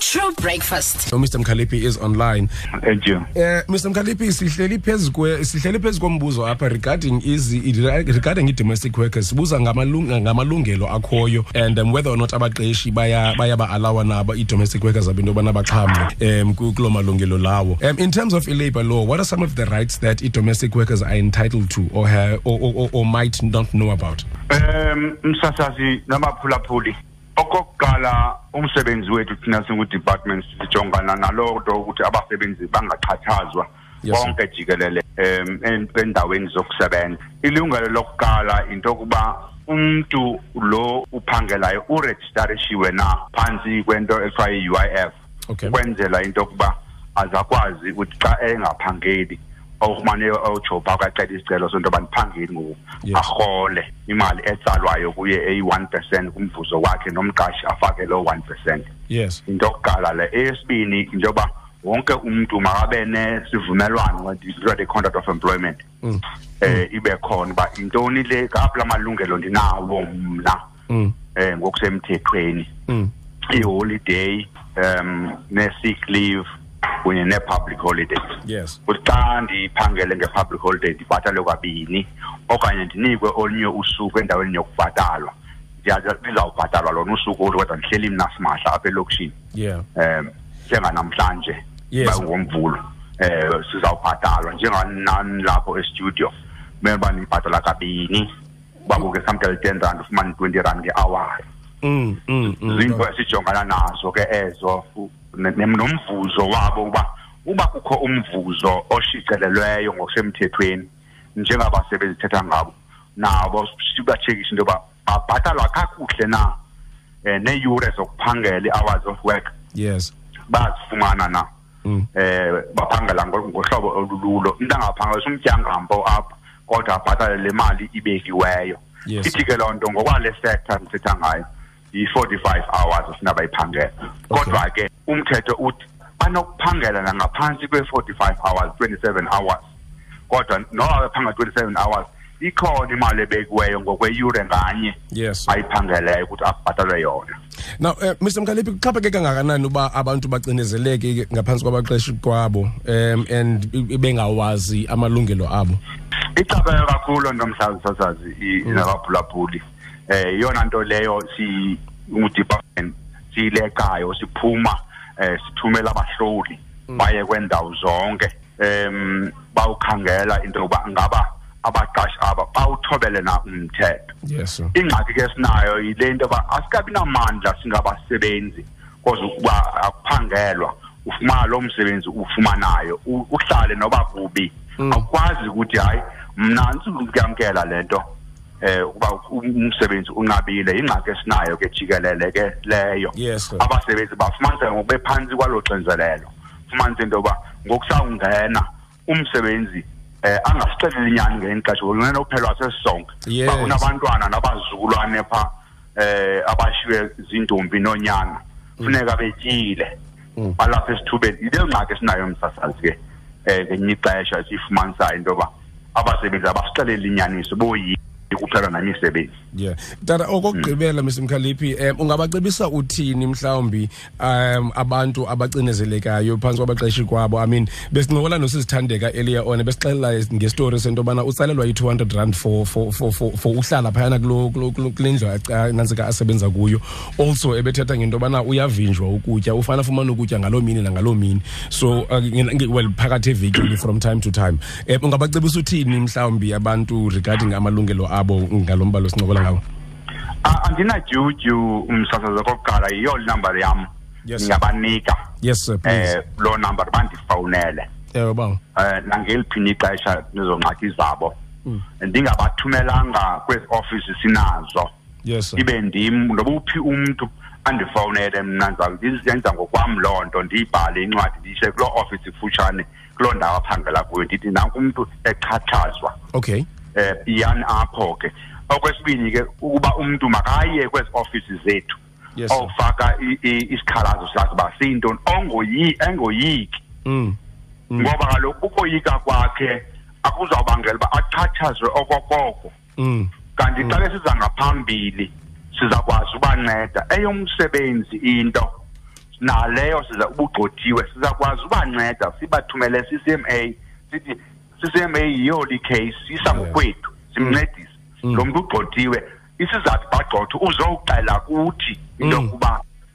True breakfast. So Mr Mkhaliphi is online. Thank you. Eh Mr Mkhaliphi sihleli phezukwe sihleli phezukombuzo apha regarding is regarding domestic workers buza ngamalunga ngamalungelo akhoyo and um, whether or not abaqeshi baya baya ba allow nabo i domestic workers abinto bana baxhamle um kulo malungelo lawo. Um in terms of labor law what are some of the rights that i domestic workers are entitled to or have, or, or, or, or might not know about? Um msasazi namaphulaphuli okokuqala umsebenzi wethu thina singu-department sijongana naloo nto ukuthi abasebenzi bangaxhatshazwa konke jikelele um endaweni zokusebenza ilungelo lokuqala into yokuba umntu lo uphangelayo urejistarishiwe na phantsi kwento ekuthiwa yi-u i f okay. ukwenzela into yokuba aze akwazi ukuthi xa engaphangeli ofumane ujob akacela isicelo sento yoba ndiphangeli ngoku arhole imali etsalwayo kuye eyi-one percent kumvuzo wakhe nomqashi afake loo one percent yes into yokuqala le eyesibini into yoba wonke umntu makabe nesivumelwano into the contract of employment mm. eh ibe khona uba intoni le apho la malungelo ndinawo mna mm. eh ngokusemthethweni mm. iholiday um ne-sick leave kunye nee-public holidays yes kuthi xa ndiphangele nge-public holiday ndibhatalwe kwabini okanye ndinikwe olunye usuku endaweni yokubhatalwa ndizawubhatalwa lona usuku olu kodwa ndihleli mna simahla apha elokishini yeah. um njenganamhlanje yes. ngomvulo um sizawubhatalwa njenganani lapho estudio kumele uba nibhatala kabini uba kuke samkele ten rand ufumane twenty rand ngeawari mm, mm, mm, zinto esijongana nazo ke ezo nomvuzo wabo uba uba kukho umvuzo oshicelelweyo ngokusemthethweni njengabasebenzi thetha ngabo nabo sibatshekishe into yoba babhatalwa kakuhle na um neeyure zokuphangela i-hours of work yes bazifumana na um baphangela ngohlobo olululo umntu angaphangelisa umtyangampo apha kodwa abhatale le mali ibekiweyo ithi ke loo nto ngokwale sector ndithetha ngayo yi-45 hours esina bayiphangela kodwa ke umthetho uthi banokuphangela nangaphantsi kwe-45 hours 27 hours kodwa noba bephanga 27 hours ikhona imali ebekiweyo ngokweyure nganye yes ayiphangeleyo ukuthi abhatalwe yona now uh, eh, mr mkhaliphi kuxhapheke kangakanani uba abantu bacinezeleke ngaphantsi kwabaqeshi kwabo um and bengawazi amalungelo abo ixhapheke kakhulu nto mhlawumbi sasazi mm. nabaphulaphuli eh iyona nto leyo si udepartment sileqayo siphuma eh sithumela abahloli mm. baye kwendawo zonke em bawukhangela into yokuba ngaba abaqashi aba bawuthobele na umthetho yes ingxaki ke sinayo yile nto yoba asikabi namandla singabasebenzi koze ukuba akuphangelwa ufumana lo msebenzi ufumanayo uhlale noba kubi mm. awukwazi ukuthi hayi mna ndizikuyamkela le nto eh ukuba umsebenzi unqabile ingxaki esinayo ke jikelele ke leyo abasebenzi bafumanisa ngokubephansi kwalo xinzelelo fumanise into yoba ngokusawungena umsebenzi eh angasixeleli inyani ngenye ixesha kunene uphela wasesisonke kunabantwana nabazukulwane phaa eh abashiywe zintombi nonyana funeka betyile mm. balapha esithubeni yile ngxaki esinayo msasazi ke um ngenye ixesha siyifumanisayo into yoba abasebenzi abasixeleli inyaniso boyi kuphela namisebenzi yeah tata okokugqibela mr mkhaliphi um ungabacebisa uthini mhlawumbi um abantu abacinezelekayo phantsi kwabaqeshi kwabo i mean besincokola nosizithandeka earlier on besixelela ngestori sento yobana utsalelwa i-two hundred rand for, for, for, for, for uhlala phayana kule ndlu nantsika asebenza kuyo also ebethetha ngento yobana uyavinjwa ukutya ufana afumane ukutya ngaloo mini nangaloo mini so uh, well phakathi evekini from time to time um ungabacebisa uthini mhlawumbi abantu regarding amalungelo abo ngalo mbalo sincokola ngawo Ah, andinadyudyu umsasaza kokuqala yiyo linumber yam Yes, sir. ndingabanika yes sir please eh loo number bandifowunele ewe baba eh nangeliphi na ixesha nezongxaki zabo Mm. ndingabathumelanga kwezi office sinazo yes sir ibe ndim noba uphi umntu andifowunele mna ndiza- ndizenza ngokwam loo nto ndiyibhale incwadi ndiyishe kuloo office ifutshane kuloo ndawo aphangela kuyo ndithi nanku umntu exhatshazwa okay eh beyond apho ke okwesibini ke ukuba umuntu makaye kwezi office zethu yes, ofaka isikhalazo sakhe ba siyintoni ongoyi engoyiki mm. mm. ngoba kaloku ukoyika kwakhe akuzawubangela uba achachazwe okokoko mm. kanti xa besiza ngaphambili sizakwazi ubanceda eyomsebenzi into naleyo siza ubugxothiwe sizakwazi ubanceda sibathumele CCMA sithi CCMA yiyo le case sisa ngokwethu simncedise mm. lo mntu ugxothiwe isizathu bagxotha uzowuxela kuthi into mm. yokuba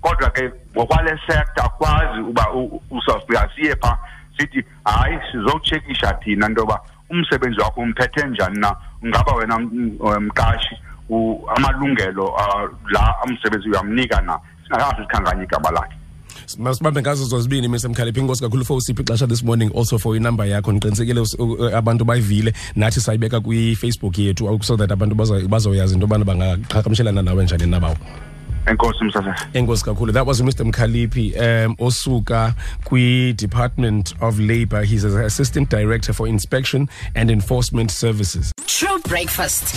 kodwa ke ngokwale sector akwazi uba usouth africa siye phaa sithi hayi sizowutshekisha thina into yoba umsebenzi wakho umphethe njani na ngaba wena mqashi amalungelo la umsebenzi uyamnika na singakazi sikhankanye igama lakhe masibambe ngazo zozibini mr mkhaliphi inkosi kakhulu for usiphi ixesha this morning also for inumber yakho ndiqinisekile abantu bayivile nathi sayibeka kwifacebook yethu so that abantu bazoyazi into yobana bangaqhagamshelana nawe njani nabawo enkosi msasazi enkosi kakhulu that was mr mkhaliphi um osuka kwi-department of labour he's an assistant director for inspection and enforcement services true breakfast